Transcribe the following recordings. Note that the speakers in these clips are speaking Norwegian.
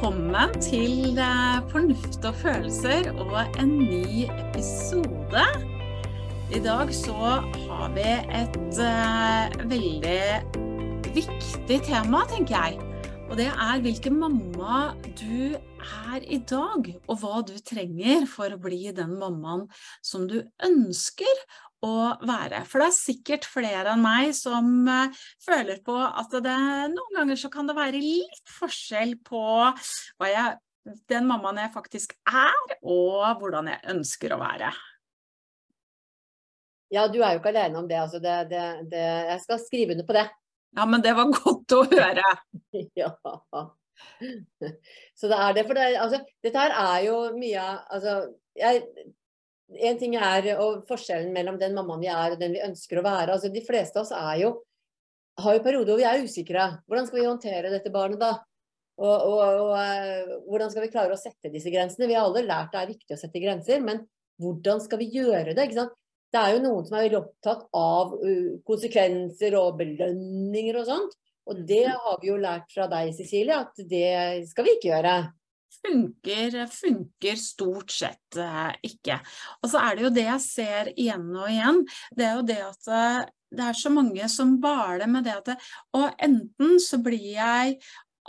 velkommen til eh, Fornuft og følelser og en ny episode. I dag så har vi et uh, veldig viktig tema, tenker jeg. Og det er hvilken mamma du er i dag, og hva du trenger for å bli den mammaen som du ønsker, å være. For det er sikkert flere enn meg som uh, føler på at det noen ganger så kan det være litt forskjell på hva jeg, den mammaen jeg faktisk er, og hvordan jeg ønsker å være. Ja, du er jo ikke alene om det. Altså det, det, det jeg skal skrive under på det. Ja, men det var godt å høre. ja. Så det er det. For det, altså, dette her er jo mye Altså, jeg en ting er forskjellen mellom den mammaen vi er og den vi ønsker å være. Altså, de fleste av oss er jo, har jo perioder hvor vi er usikre. Hvordan skal vi håndtere dette barnet da? Og, og, og, eh, hvordan skal vi klare å sette disse grensene? Vi har alle lært det er viktig å sette grenser, men hvordan skal vi gjøre det? Det er jo noen som er veldig opptatt av konsekvenser og belønninger og sånt. Og det har vi jo lært fra deg, Cecilie, at det skal vi ikke gjøre funker, funker stort sett eh, ikke. Og så er det jo det jeg ser igjen og igjen. Det er jo det at eh, det er så mange som baler med det at Og enten så blir jeg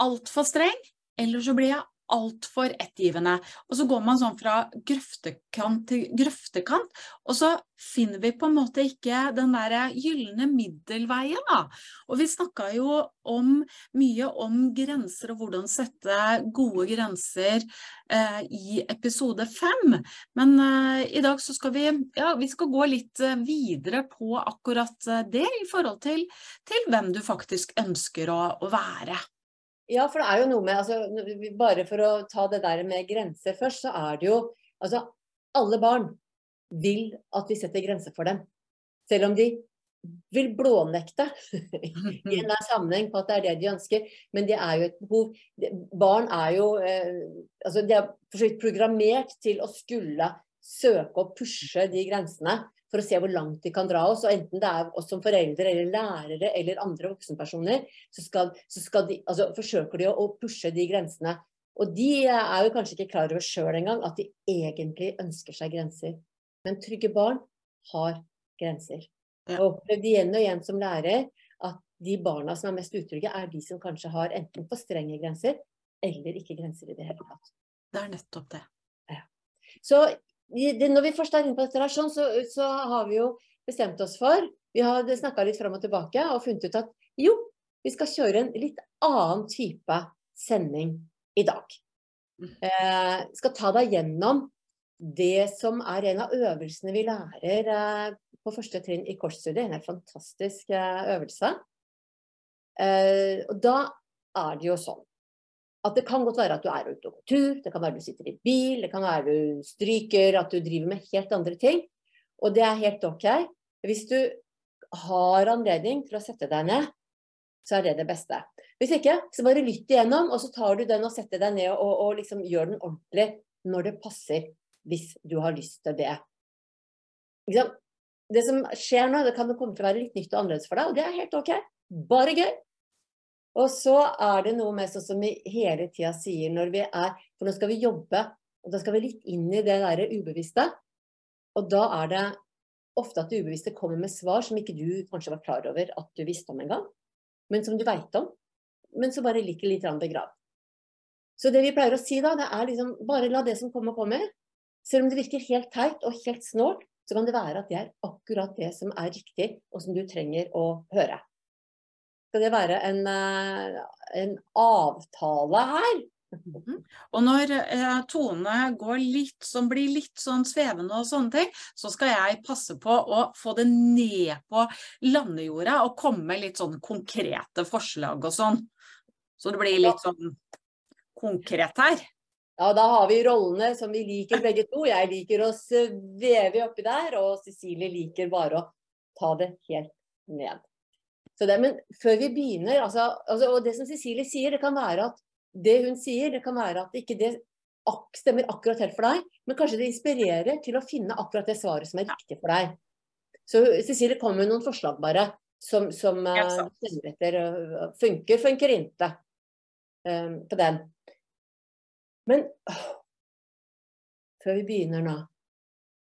altfor streng, eller så blir jeg altfor ettgivende. Og så går man sånn fra grøftekant til grøftekant, og så finner vi på en måte ikke den derre gylne middelveien, da. Og vi snakka jo om mye om grenser og hvordan sette gode grenser eh, i episode fem. Men eh, i dag så skal vi, ja, vi skal gå litt eh, videre på akkurat eh, det i forhold til, til hvem du faktisk ønsker å, å være. Ja, for det er jo noe med altså, Bare for å ta det der med grenser først, så er det jo Altså, alle barn vil at vi setter grenser for dem. Selv om de vil blånekte i en sammenheng på at det er det de ønsker. Men det er jo et behov. Barn er jo eh, altså De er for så vidt programmert til å skulle søke å pushe de grensene for å se hvor langt de kan dra oss. Og enten det er oss som foreldre eller lærere eller andre voksenpersoner, så, skal, så skal de, altså, forsøker de å, å, pushe de grensene. Og de er jo kanskje ikke klar over sjøl engang at de egentlig ønsker seg grenser. Men trygge barn har grenser. Jeg Og opplevd igjen og igjen som lærer at de barna som er mest utrygge, er de som kanskje har enten for strenge grenser eller ikke grenser i det hele tatt. Det er nettopp det. Ja. Så når vi først er inne på dette, sånn, så, så, har vi jo bestemt oss for Vi har snakka litt fram og tilbake og funnet ut at jo, vi skal kjøre en litt annen type sending i dag. Eh, skal ta deg gjennom det som er en av øvelsene vi lærer eh, på første trinn i korsstudiet. En helt fantastisk eh, øvelse. Eh, og da er det jo sånn at det kan godt være at du er ute og går tur, det kan være du sitter i bil, det kan være du stryker, at du driver med helt andre ting. Og det er helt OK. Hvis du har anledning til å sette deg ned, så er det det beste. Hvis ikke, så bare lytt igjennom, og så tar du den og setter deg ned og, og liksom gjør den ordentlig når det passer, hvis du har lyst til det. Det som skjer nå, det kan komme til å være litt nytt og annerledes for deg, og det er helt OK. Bare gøy. Og så er det noe med sånn som vi hele tida sier når vi er For nå skal vi jobbe, og da skal vi litt inn i det derre ubevisste. Og da er det ofte at det ubevisste kommer med svar som ikke du kanskje var klar over at du visste om engang, men som du veit om, men som bare ligger litt begravd. Så det vi pleier å si da, det er liksom bare la det som kommer, komme. Selv om det virker helt teit og helt snålt, så kan det være at det er akkurat det som er riktig, og som du trenger å høre skal det være en, eh, en avtale her. Mhm. Og når eh, Tone går litt, som blir litt sånn svevende og sånne ting, så skal jeg passe på å få det ned på landejorda og komme med litt sånn konkrete forslag og sånn. Så det blir litt sånn konkret her. Ja, da har vi rollene som vi liker begge to. Jeg liker å sveve oppi der, og Cecilie liker bare å ta det helt ned. Det, men før vi begynner altså, altså, Og det som Cecilie sier, det kan være at det hun sier, det kan være at ikke det stemmer akkurat helt for deg, men kanskje det inspirerer til å finne akkurat det svaret som er riktig for deg. Så Cecilie kom med noen forslag bare, som, som uh, etter uh, funker, funker ikke uh, på den. Men åh, før vi begynner nå,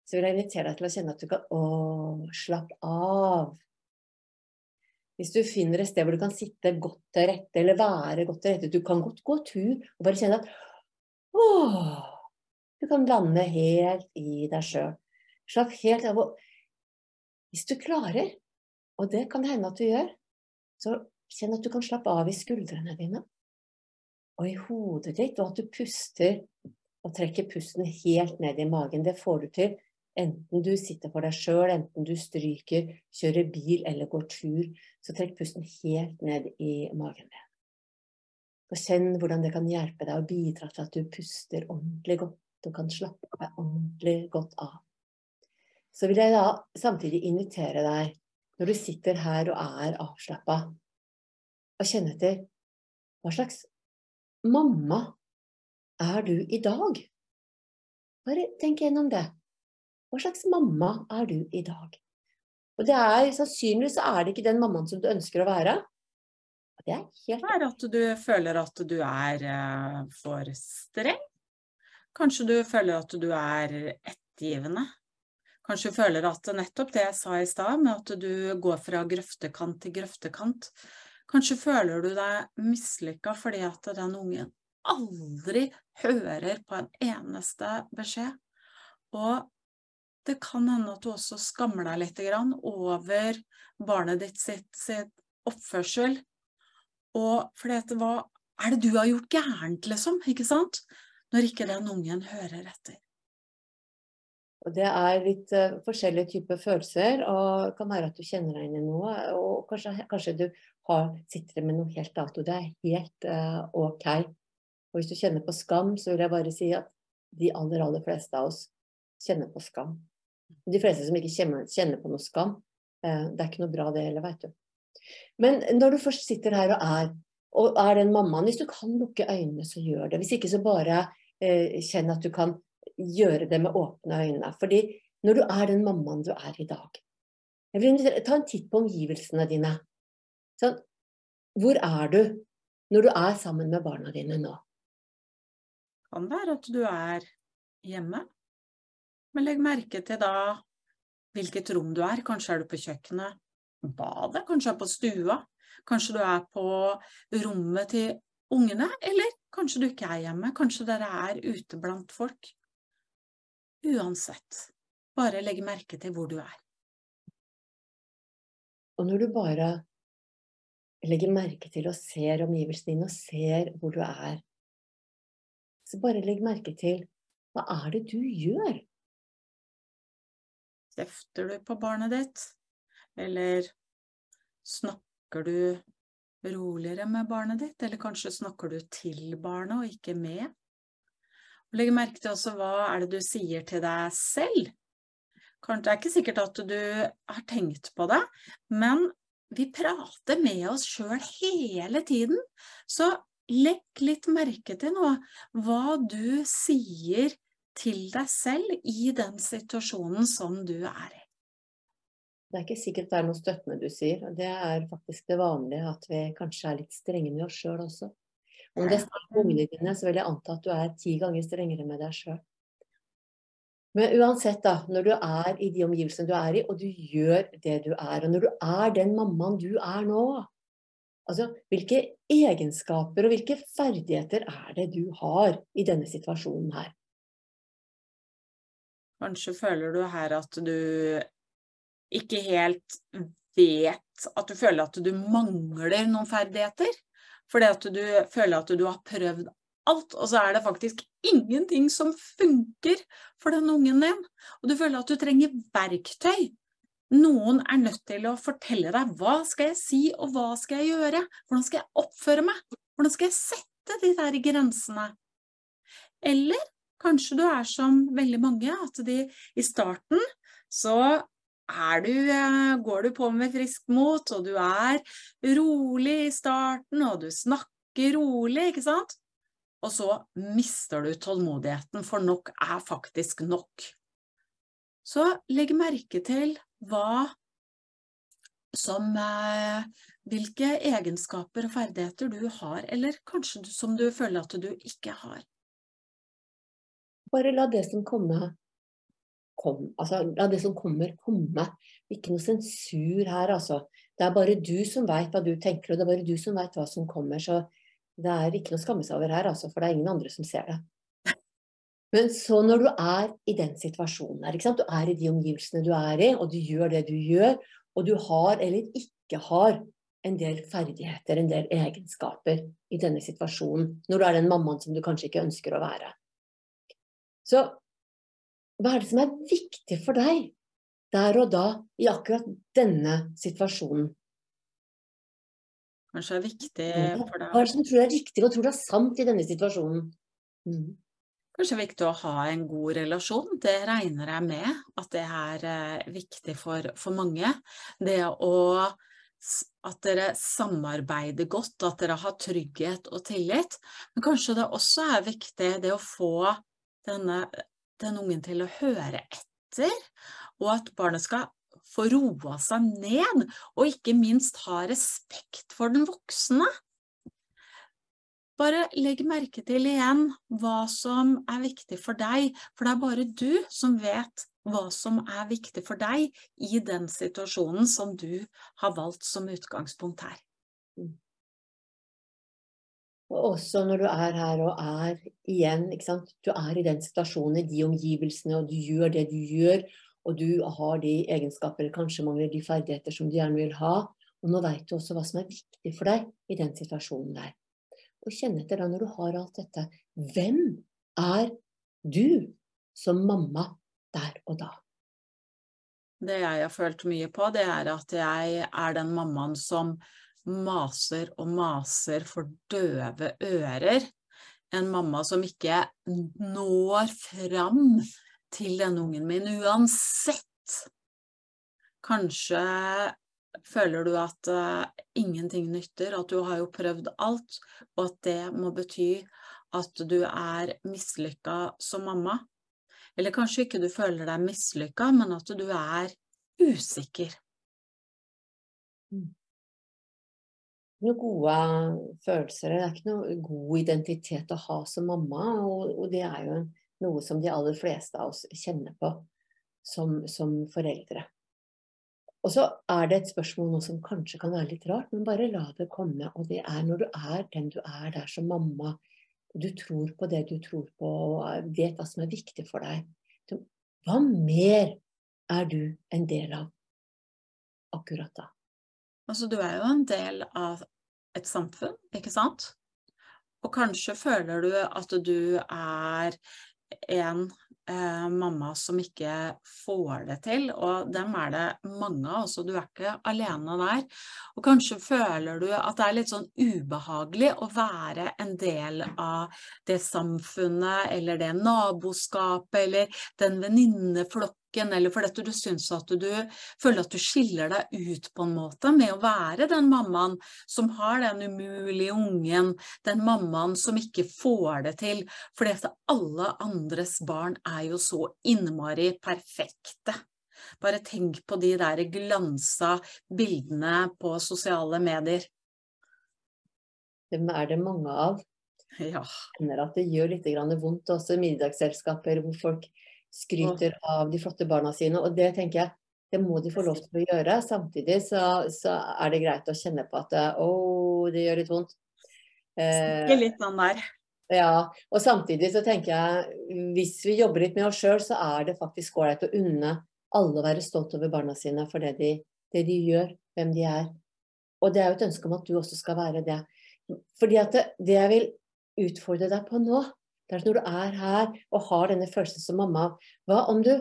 så vil jeg invitere deg til å kjenne at du kan Å, slapp av. Hvis du finner et sted hvor du kan sitte godt til rette, eller være godt til rette Du kan godt gå tur og bare kjenne at åh, Du kan lande helt i deg sjøl. Slapp helt av. Hvis du klarer, og det kan det hende at du gjør, så kjenn at du kan slappe av i skuldrene dine og i hodet ditt, og at du puster og trekker pusten helt ned i magen. Det får du til enten du sitter for deg sjøl, enten du stryker, kjører bil eller går tur. Så trekk pusten helt ned i magen din. Og kjenn hvordan det kan hjelpe deg å bidra til at du puster ordentlig godt og kan slappe deg ordentlig godt av. Så vil jeg da samtidig invitere deg, når du sitter her og er avslappa, å kjenne etter hva slags mamma er du i dag? Bare tenk gjennom det. Hva slags mamma er du i dag? Og det er, Sannsynligvis er det ikke den mammaen som du ønsker å være. Det er helt er at du føler at du er uh, for streng. Kanskje du føler at du er ettergivende. Kanskje du føler at nettopp det jeg sa i stad, med at du går fra grøftekant til grøftekant. Kanskje føler du deg mislykka fordi at den ungen aldri hører på en eneste beskjed. Og det kan hende at du også skammer deg litt over barnet ditt sitt, sitt oppførsel. Og fordi at hva er det du har gjort gærent, liksom? Ikke sant? Når ikke den ungen hører etter. Og Det er litt uh, forskjellige typer følelser, og det kan være at du kjenner deg inn i noe. Og kanskje, kanskje du har, sitter med noe helt annet, og det er helt uh, ok. Og hvis du kjenner på skam, så vil jeg bare si at de aller, aller fleste av oss kjenner på skam. De fleste som ikke kjenner på noe skam, uh, det er ikke noe bra det heller, veit du. Men når du først sitter her og er, og er den mammaen, hvis du kan lukke øynene, så gjør det. Hvis ikke, så bare kjenn at du kan gjøre det med åpne øyne. Fordi når du er den mammaen du er i dag jeg vil Ta en titt på omgivelsene dine. Sånn, hvor er du når du er sammen med barna dine nå? Kan være at du er hjemme. Men legg merke til da hvilket rom du er. Kanskje er du på kjøkkenet, badet, kanskje er på stua. Kanskje du er på rommet til ungene, eller kanskje du ikke er hjemme. Kanskje dere er ute blant folk. Uansett, bare legg merke til hvor du er. Og når du bare legger merke til og ser omgivelsene dine og ser hvor du er, så bare legg merke til hva er det du gjør? Kjefter du på barnet ditt, eller snakker du roligere med barnet ditt, eller kanskje snakker du til barnet og ikke med? Legg merke til også hva er det du sier til deg selv. Kanskje, Det er ikke sikkert at du har tenkt på det, men vi prater med oss sjøl hele tiden. Så legg litt merke til nå hva du sier til deg selv i den situasjonen som du er i. Det er ikke sikkert det er noe støttende du sier. Det er faktisk det vanlige at vi kanskje er litt strenge med oss sjøl også. Om det er med ungene dine, så vil jeg anta at du er ti ganger strengere med deg sjøl. Men uansett, da, når du er i de omgivelsene du er i, og du gjør det du er, og når du er den mammaen du er nå Altså, hvilke egenskaper og hvilke ferdigheter er det du har i denne situasjonen her? Kanskje føler du her at du ikke helt vet At du føler at du mangler noen ferdigheter? Fordi at du føler at du har prøvd alt, og så er det faktisk ingenting som funker for den ungen din. Og du føler at du trenger verktøy. Noen er nødt til å fortelle deg hva skal jeg si, og hva skal jeg gjøre? Hvordan skal jeg oppføre meg? Hvordan skal jeg sette de der grensene? Eller kanskje du er som veldig mange, at de i starten så du, eh, går du på med frisk mot, og du er rolig i starten, og du snakker rolig, ikke sant? Og så mister du tålmodigheten, for nok er faktisk nok. Så legg merke til hva som eh, Hvilke egenskaper og ferdigheter du har, eller kanskje som du føler at du ikke har. Bare la det som kommer, kom. Altså, la det som kommer, komme. Ikke noe sensur her, altså. Det er bare du som veit hva du tenker, og det er bare du som veit hva som kommer. Så det er ikke noe å skamme seg over her, altså, for det er ingen andre som ser det. Men så når du er i den situasjonen her, du er i de omgivelsene du er i, og du gjør det du gjør, og du har eller ikke har en del ferdigheter, en del egenskaper i denne situasjonen, når du er den mammaen som du kanskje ikke ønsker å være. Så hva er det som er viktig for deg der og da i akkurat denne situasjonen? Kanskje er viktig for deg Hva er det som tror er riktig, og tror det er sant i denne situasjonen? Mm. Kanskje viktig å ha en god relasjon. Det regner jeg med at det er eh, viktig for, for mange. Det å at dere samarbeider godt, at dere har trygghet og tillit. Men kanskje det også er viktig det å få denne, den ungen til å høre etter, og at barnet skal få roa seg ned, og ikke minst ha respekt for den voksne. Bare legg merke til igjen hva som er viktig for deg, for det er bare du som vet hva som er viktig for deg i den situasjonen som du har valgt som utgangspunkt her. Og også når du er her og er igjen, du er i den situasjonen, i de omgivelsene, og du gjør det du gjør, og du har de egenskaper, eller kanskje mangler de ferdigheter som du gjerne vil ha, og nå veit du også hva som er viktig for deg i den situasjonen der og kjenne etter da når du har alt dette. Hvem er du som mamma der og da? Det jeg har følt mye på, det er at jeg er den mammaen som maser og maser for døve ører. En mamma som ikke når fram til denne ungen min uansett. Kanskje føler du at uh, ingenting nytter, at du har jo prøvd alt, og at det må bety at du er mislykka som mamma? Eller kanskje ikke du føler deg mislykka, men at du er usikker? Noen gode følelser, det er ikke noe god identitet å ha som mamma, og, og det er jo noe som de aller fleste av oss kjenner på som, som foreldre. Og så er det et spørsmål nå som kanskje kan være litt rart, men bare la det komme. Og det er når du er den du er der som mamma, du tror på det du tror på, og vet hva som er viktig for deg. Hva mer er du en del av akkurat da? Altså, du er jo en del av et samfunn, ikke sant? Og kanskje føler du at du er en eh, mamma som ikke får det til, og dem er det mange av, så du er ikke alene der. Og kanskje føler du at det er litt sånn ubehagelig å være en del av det samfunnet eller det naboskapet eller den venninneflokken musikken, eller fordi du syns at du føler at du skiller deg ut på en måte med å være den mammaen som har den umulige ungen, den mammaen som ikke får det til, fordi at alle andres barn er jo så innmari perfekte. Bare tenk på de der glansa bildene på sosiale medier. Dem er det mange av. Ja. Jeg kjenner at det gjør litt vondt også i middagsselskaper hvor folk skryter av de flotte barna sine. Og det tenker jeg, det må de få lov til å gjøre. Samtidig så, så er det greit å kjenne på at å, det gjør litt vondt. Eh, litt sånn der. Ja, og samtidig så tenker jeg hvis vi jobber litt med oss sjøl, så er det faktisk ålreit å unne alle å være stolt over barna sine for det de, det de, gjør, hvem de er. Og det er jo et ønske om at du også skal være det. Fordi at det, det jeg vil utfordre deg på nå, det er når du er her og har denne følelsen som mamma, hva om du,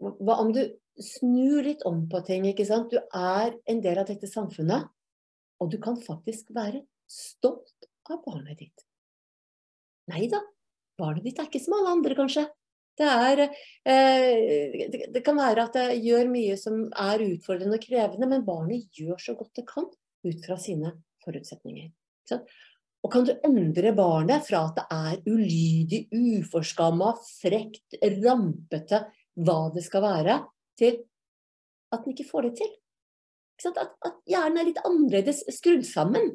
hva om du snur litt om på ting, ikke sant? Du er en del av dette samfunnet, og du kan faktisk være stolt av barnet ditt. Nei da, barnet ditt er ikke som alle andre, kanskje. Det, er, eh, det, det, kan være at det gjør mye som er utfordrende og krevende, men barnet gjør så godt det kan ut fra sine forutsetninger. Og kan du endre barnet fra at det er ulydig, uforskamma, frekt, rampete, hva det skal være, til at den ikke får det til? At, at hjernen er litt annerledes skrudd sammen.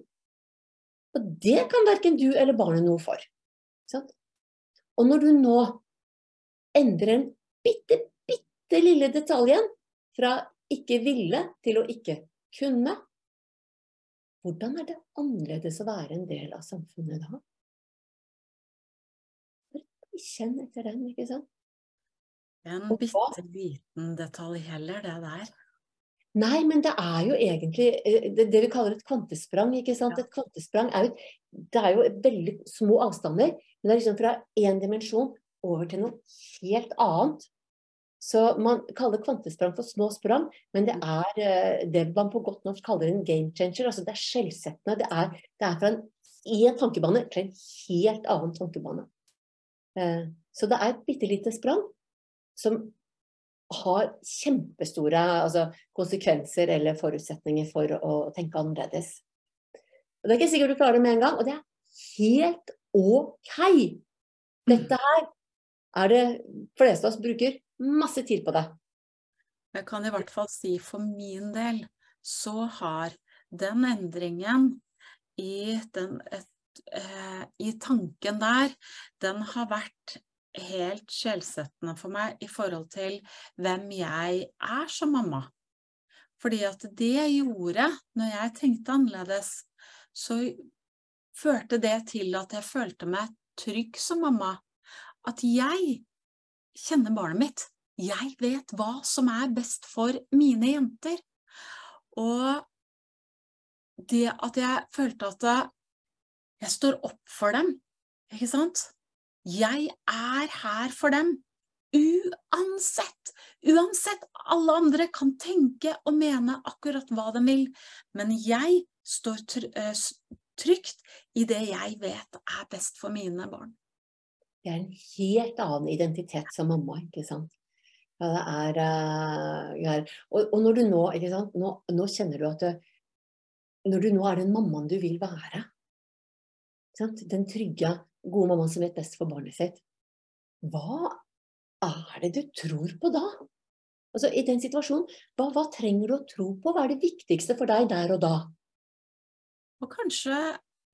Og det kan verken du eller barnet noe for. Og når du nå endrer en bitte, bitte lille detaljen fra ikke ville til å ikke kunne, hvordan er det annerledes å være en del av samfunnet da? Kjenn etter den, ikke sant? En bitte liten detalj heller, det der. Nei, men det er jo egentlig eh, det, det vi kaller et kvantesprang. ikke sant? Ja. Et kvantesprang er jo, det er jo veldig små avstander. Men det er liksom fra én dimensjon over til noe helt annet. Så man kaller kvantesprang for små sprang, men det mm. er eh, det man på godt norsk kaller en game changer. altså Det er skjellsettende. Det er, det er fra en én tankebane til en helt annen tankebane. Eh, så det er et bitte lite sprang som har kjempestore altså, konsekvenser eller forutsetninger for å tenke annerledes. Og det er ikke sikkert du klarer det med en gang, og det er helt OK. Dette her er det fleste av oss bruker masse tid på det. Jeg kan i hvert fall si for min del så har den endringen i, den, et, eh, i tanken der, den har vært helt skjellsettende for meg i forhold til hvem jeg er som mamma. Fordi at det jeg gjorde når jeg tenkte annerledes, så førte det til at jeg følte meg trygg som mamma. At jeg kjenner barnet mitt. Jeg vet hva som er best for mine jenter. Og det at jeg følte at jeg står opp for dem, ikke sant? Jeg er her for dem. Uansett. Uansett. Alle andre kan tenke og mene akkurat hva de vil, men jeg står eh, trygt i det jeg vet er best for mine barn. Det er en helt annen identitet som mamma, ikke sant. Ja, det er, uh, og, og, når du nå, ikke sant, nå, nå kjenner du at du, Når du nå er den mammaen du vil være, den trygge, gode mammaen som vet best for barnet sitt, hva er det du tror på da? Altså, I den situasjonen, hva, hva trenger du å tro på? Hva er det viktigste for deg der og da? Og kanskje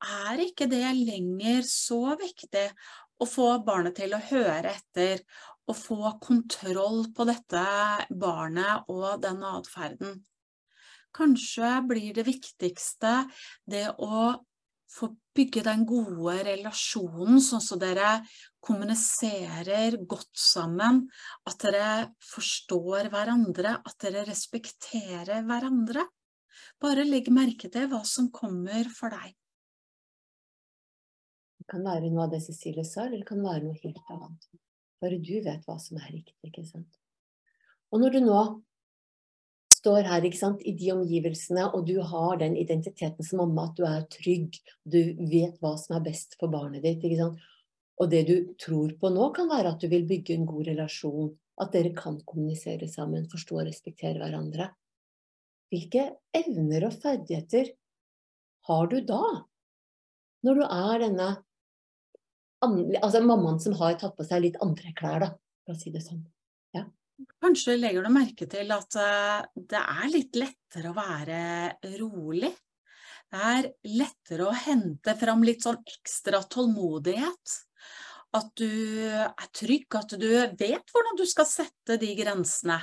er ikke det lenger så viktig å få barnet til å høre etter og få kontroll på dette barnet og den atferden. Kanskje blir det viktigste det å få bygge den gode relasjonen, sånn at dere kommuniserer godt sammen, at dere forstår hverandre, at dere respekterer hverandre. Bare legg merke til hva som kommer for deg. Det kan være noe av det Cecilie sa, eller det kan være noe helt annet. Bare du vet hva som er riktig, ikke sant. Og når du nå står her sant, i de omgivelsene, og du har den identiteten som mamma, at du er trygg, du vet hva som er best for barnet ditt. Og det du tror på nå, kan være at du vil bygge en god relasjon, at dere kan kommunisere sammen, forstå og respektere hverandre. Hvilke evner og ferdigheter har du da? Når du er denne altså mammaen som har tatt på seg litt andre klær, da, for å si det sånn. Kanskje legger du merke til at eh, det er litt lettere å være rolig. Det er lettere å hente fram litt sånn ekstra tålmodighet. At du er trygg, at du vet hvordan du skal sette de grensene.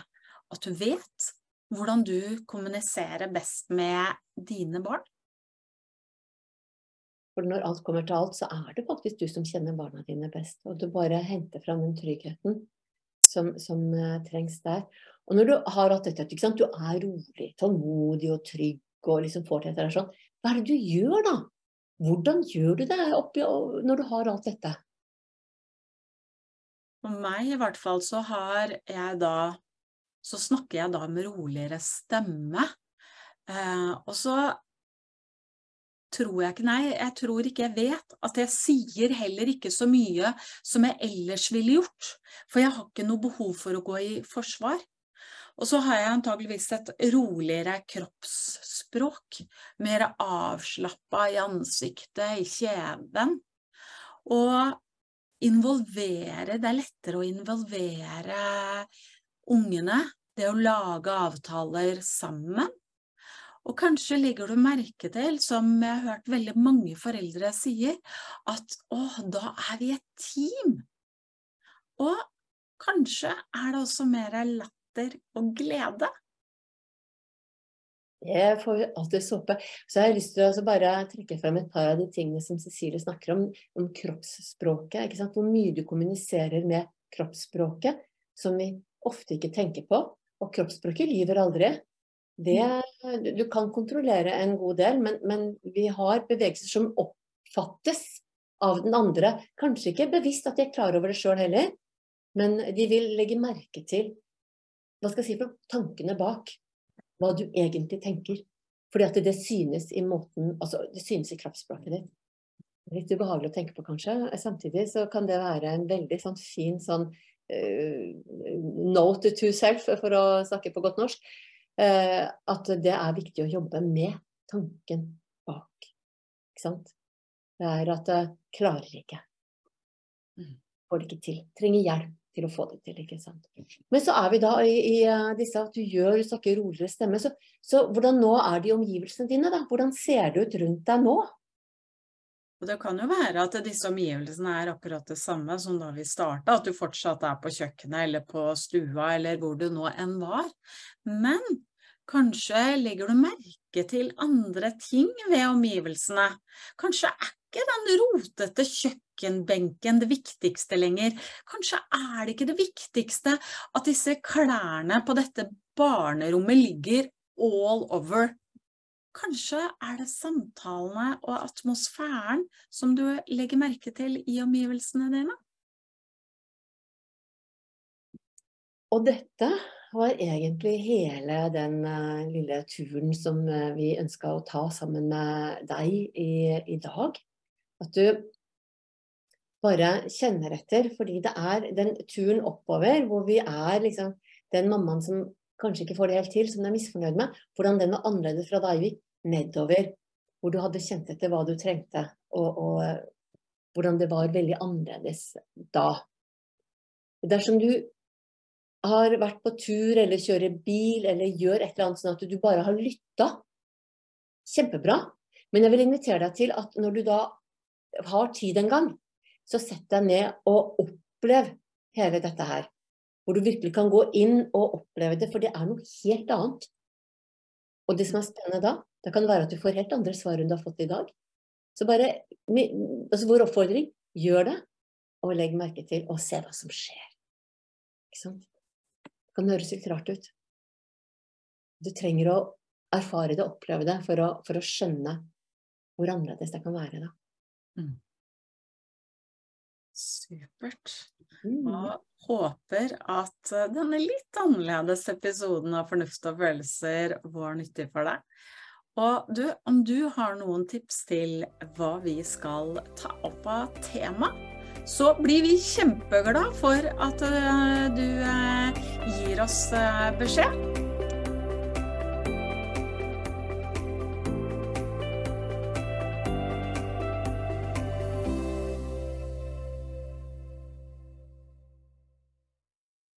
At du vet hvordan du kommuniserer best med dine barn. For når alt kommer til alt, så er det faktisk du som kjenner barna dine best. Og du bare henter fram den tryggheten som, som uh, trengs der. Og når du har hatt dette, ikke sant? du er rolig, tålmodig og trygg og liksom får til dette sånn, hva er det du gjør da? Hvordan gjør du det oppi, når du har alt dette? For meg i hvert fall så har jeg da Så snakker jeg da med roligere stemme. Eh, og så tror jeg ikke Nei, jeg tror ikke jeg vet. At jeg sier heller ikke så mye som jeg ellers ville gjort. For jeg har ikke noe behov for å gå i forsvar. Og så har jeg antageligvis et roligere kroppsspråk. Mer avslappa i ansiktet, i kjeven. Og involvere Det er lettere å involvere ungene. Det å lage avtaler sammen. Og kanskje legger du merke til, som jeg har hørt veldig mange foreldre sier, at å, da er vi et team. Og Kanskje er det også mer latter og glede? Det får vi alltid håpe. Så jeg har lyst til å bare trekke frem et par av de tingene som Cecilie snakker om, om kroppsspråket. Hvor mye du kommuniserer med kroppsspråket, som vi ofte ikke tenker på. Og kroppsspråket lyver aldri. Det, du kan kontrollere en god del, men, men vi har bevegelser som oppfattes av den andre. Kanskje ikke bevisst at de er klar over det sjøl heller, men de vil legge merke til hva skal jeg si for tankene bak hva du egentlig tenker. Fordi at det synes i måten Altså, det synes i kroppsspråket ditt. Litt ubehagelig å tenke på, kanskje. Samtidig så kan det være en veldig sånn fin sånn uh, note to self, for å snakke på godt norsk. Uh, at det er viktig å jobbe med tanken bak. Ikke sant? Det er at jeg klarer ikke. Mm. Får det ikke til. Trenger hjelp til å få det til. ikke sant? Men så er vi da i, i uh, disse at du gjør, du snakker roligere stemme. Så, så, hvordan nå er de omgivelsene dine? da? Hvordan ser det ut rundt deg nå? Og Det kan jo være at disse omgivelsene er akkurat det samme som da vi starta, at du fortsatt er på kjøkkenet eller på stua eller hvor du nå enn var. Men kanskje legger du merke til andre ting ved omgivelsene. Kanskje er ikke den rotete kjøkkenbenken det viktigste lenger. Kanskje er det ikke det viktigste at disse klærne på dette barnerommet ligger all over. Kanskje er det samtalene og atmosfæren som du legger merke til i omgivelsene dine? Og dette var egentlig hele den uh, lille turen som uh, vi ønska å ta sammen med deg i, i dag. At du bare kjenner etter, fordi det er den turen oppover hvor vi er liksom den mammaen som kanskje ikke får det helt til, som du er misfornøyd med, hvordan den var annerledes fra da vi gikk nedover, hvor du hadde kjent etter hva du trengte, og, og hvordan det var veldig annerledes da. Dersom du har vært på tur eller kjører bil eller gjør et eller annet sånn at du bare har lytta, kjempebra. Men jeg vil invitere deg til at når du da har tid en gang, så sett deg ned og opplev hele dette her. Hvor du virkelig kan gå inn og oppleve det, for det er noe helt annet. Og det som er spennende da, det kan være at du får helt andre svar enn du har fått i dag. Så bare, altså Vår oppfordring gjør det, og legg merke til og se hva som skjer. Ikke sant? Kan høres litt rart ut. Du trenger å erfare det, oppleve det, for å, for å skjønne hvor annerledes det kan være. da. Mm. Supert. Mm. Og håper at eh, denne litt annerledes episoden av Fornuft og følelser var nyttig for deg. Og du, om du har noen tips til hva vi skal ta opp av tema, så blir vi kjempeglade for at uh, du uh, gir oss uh, beskjed.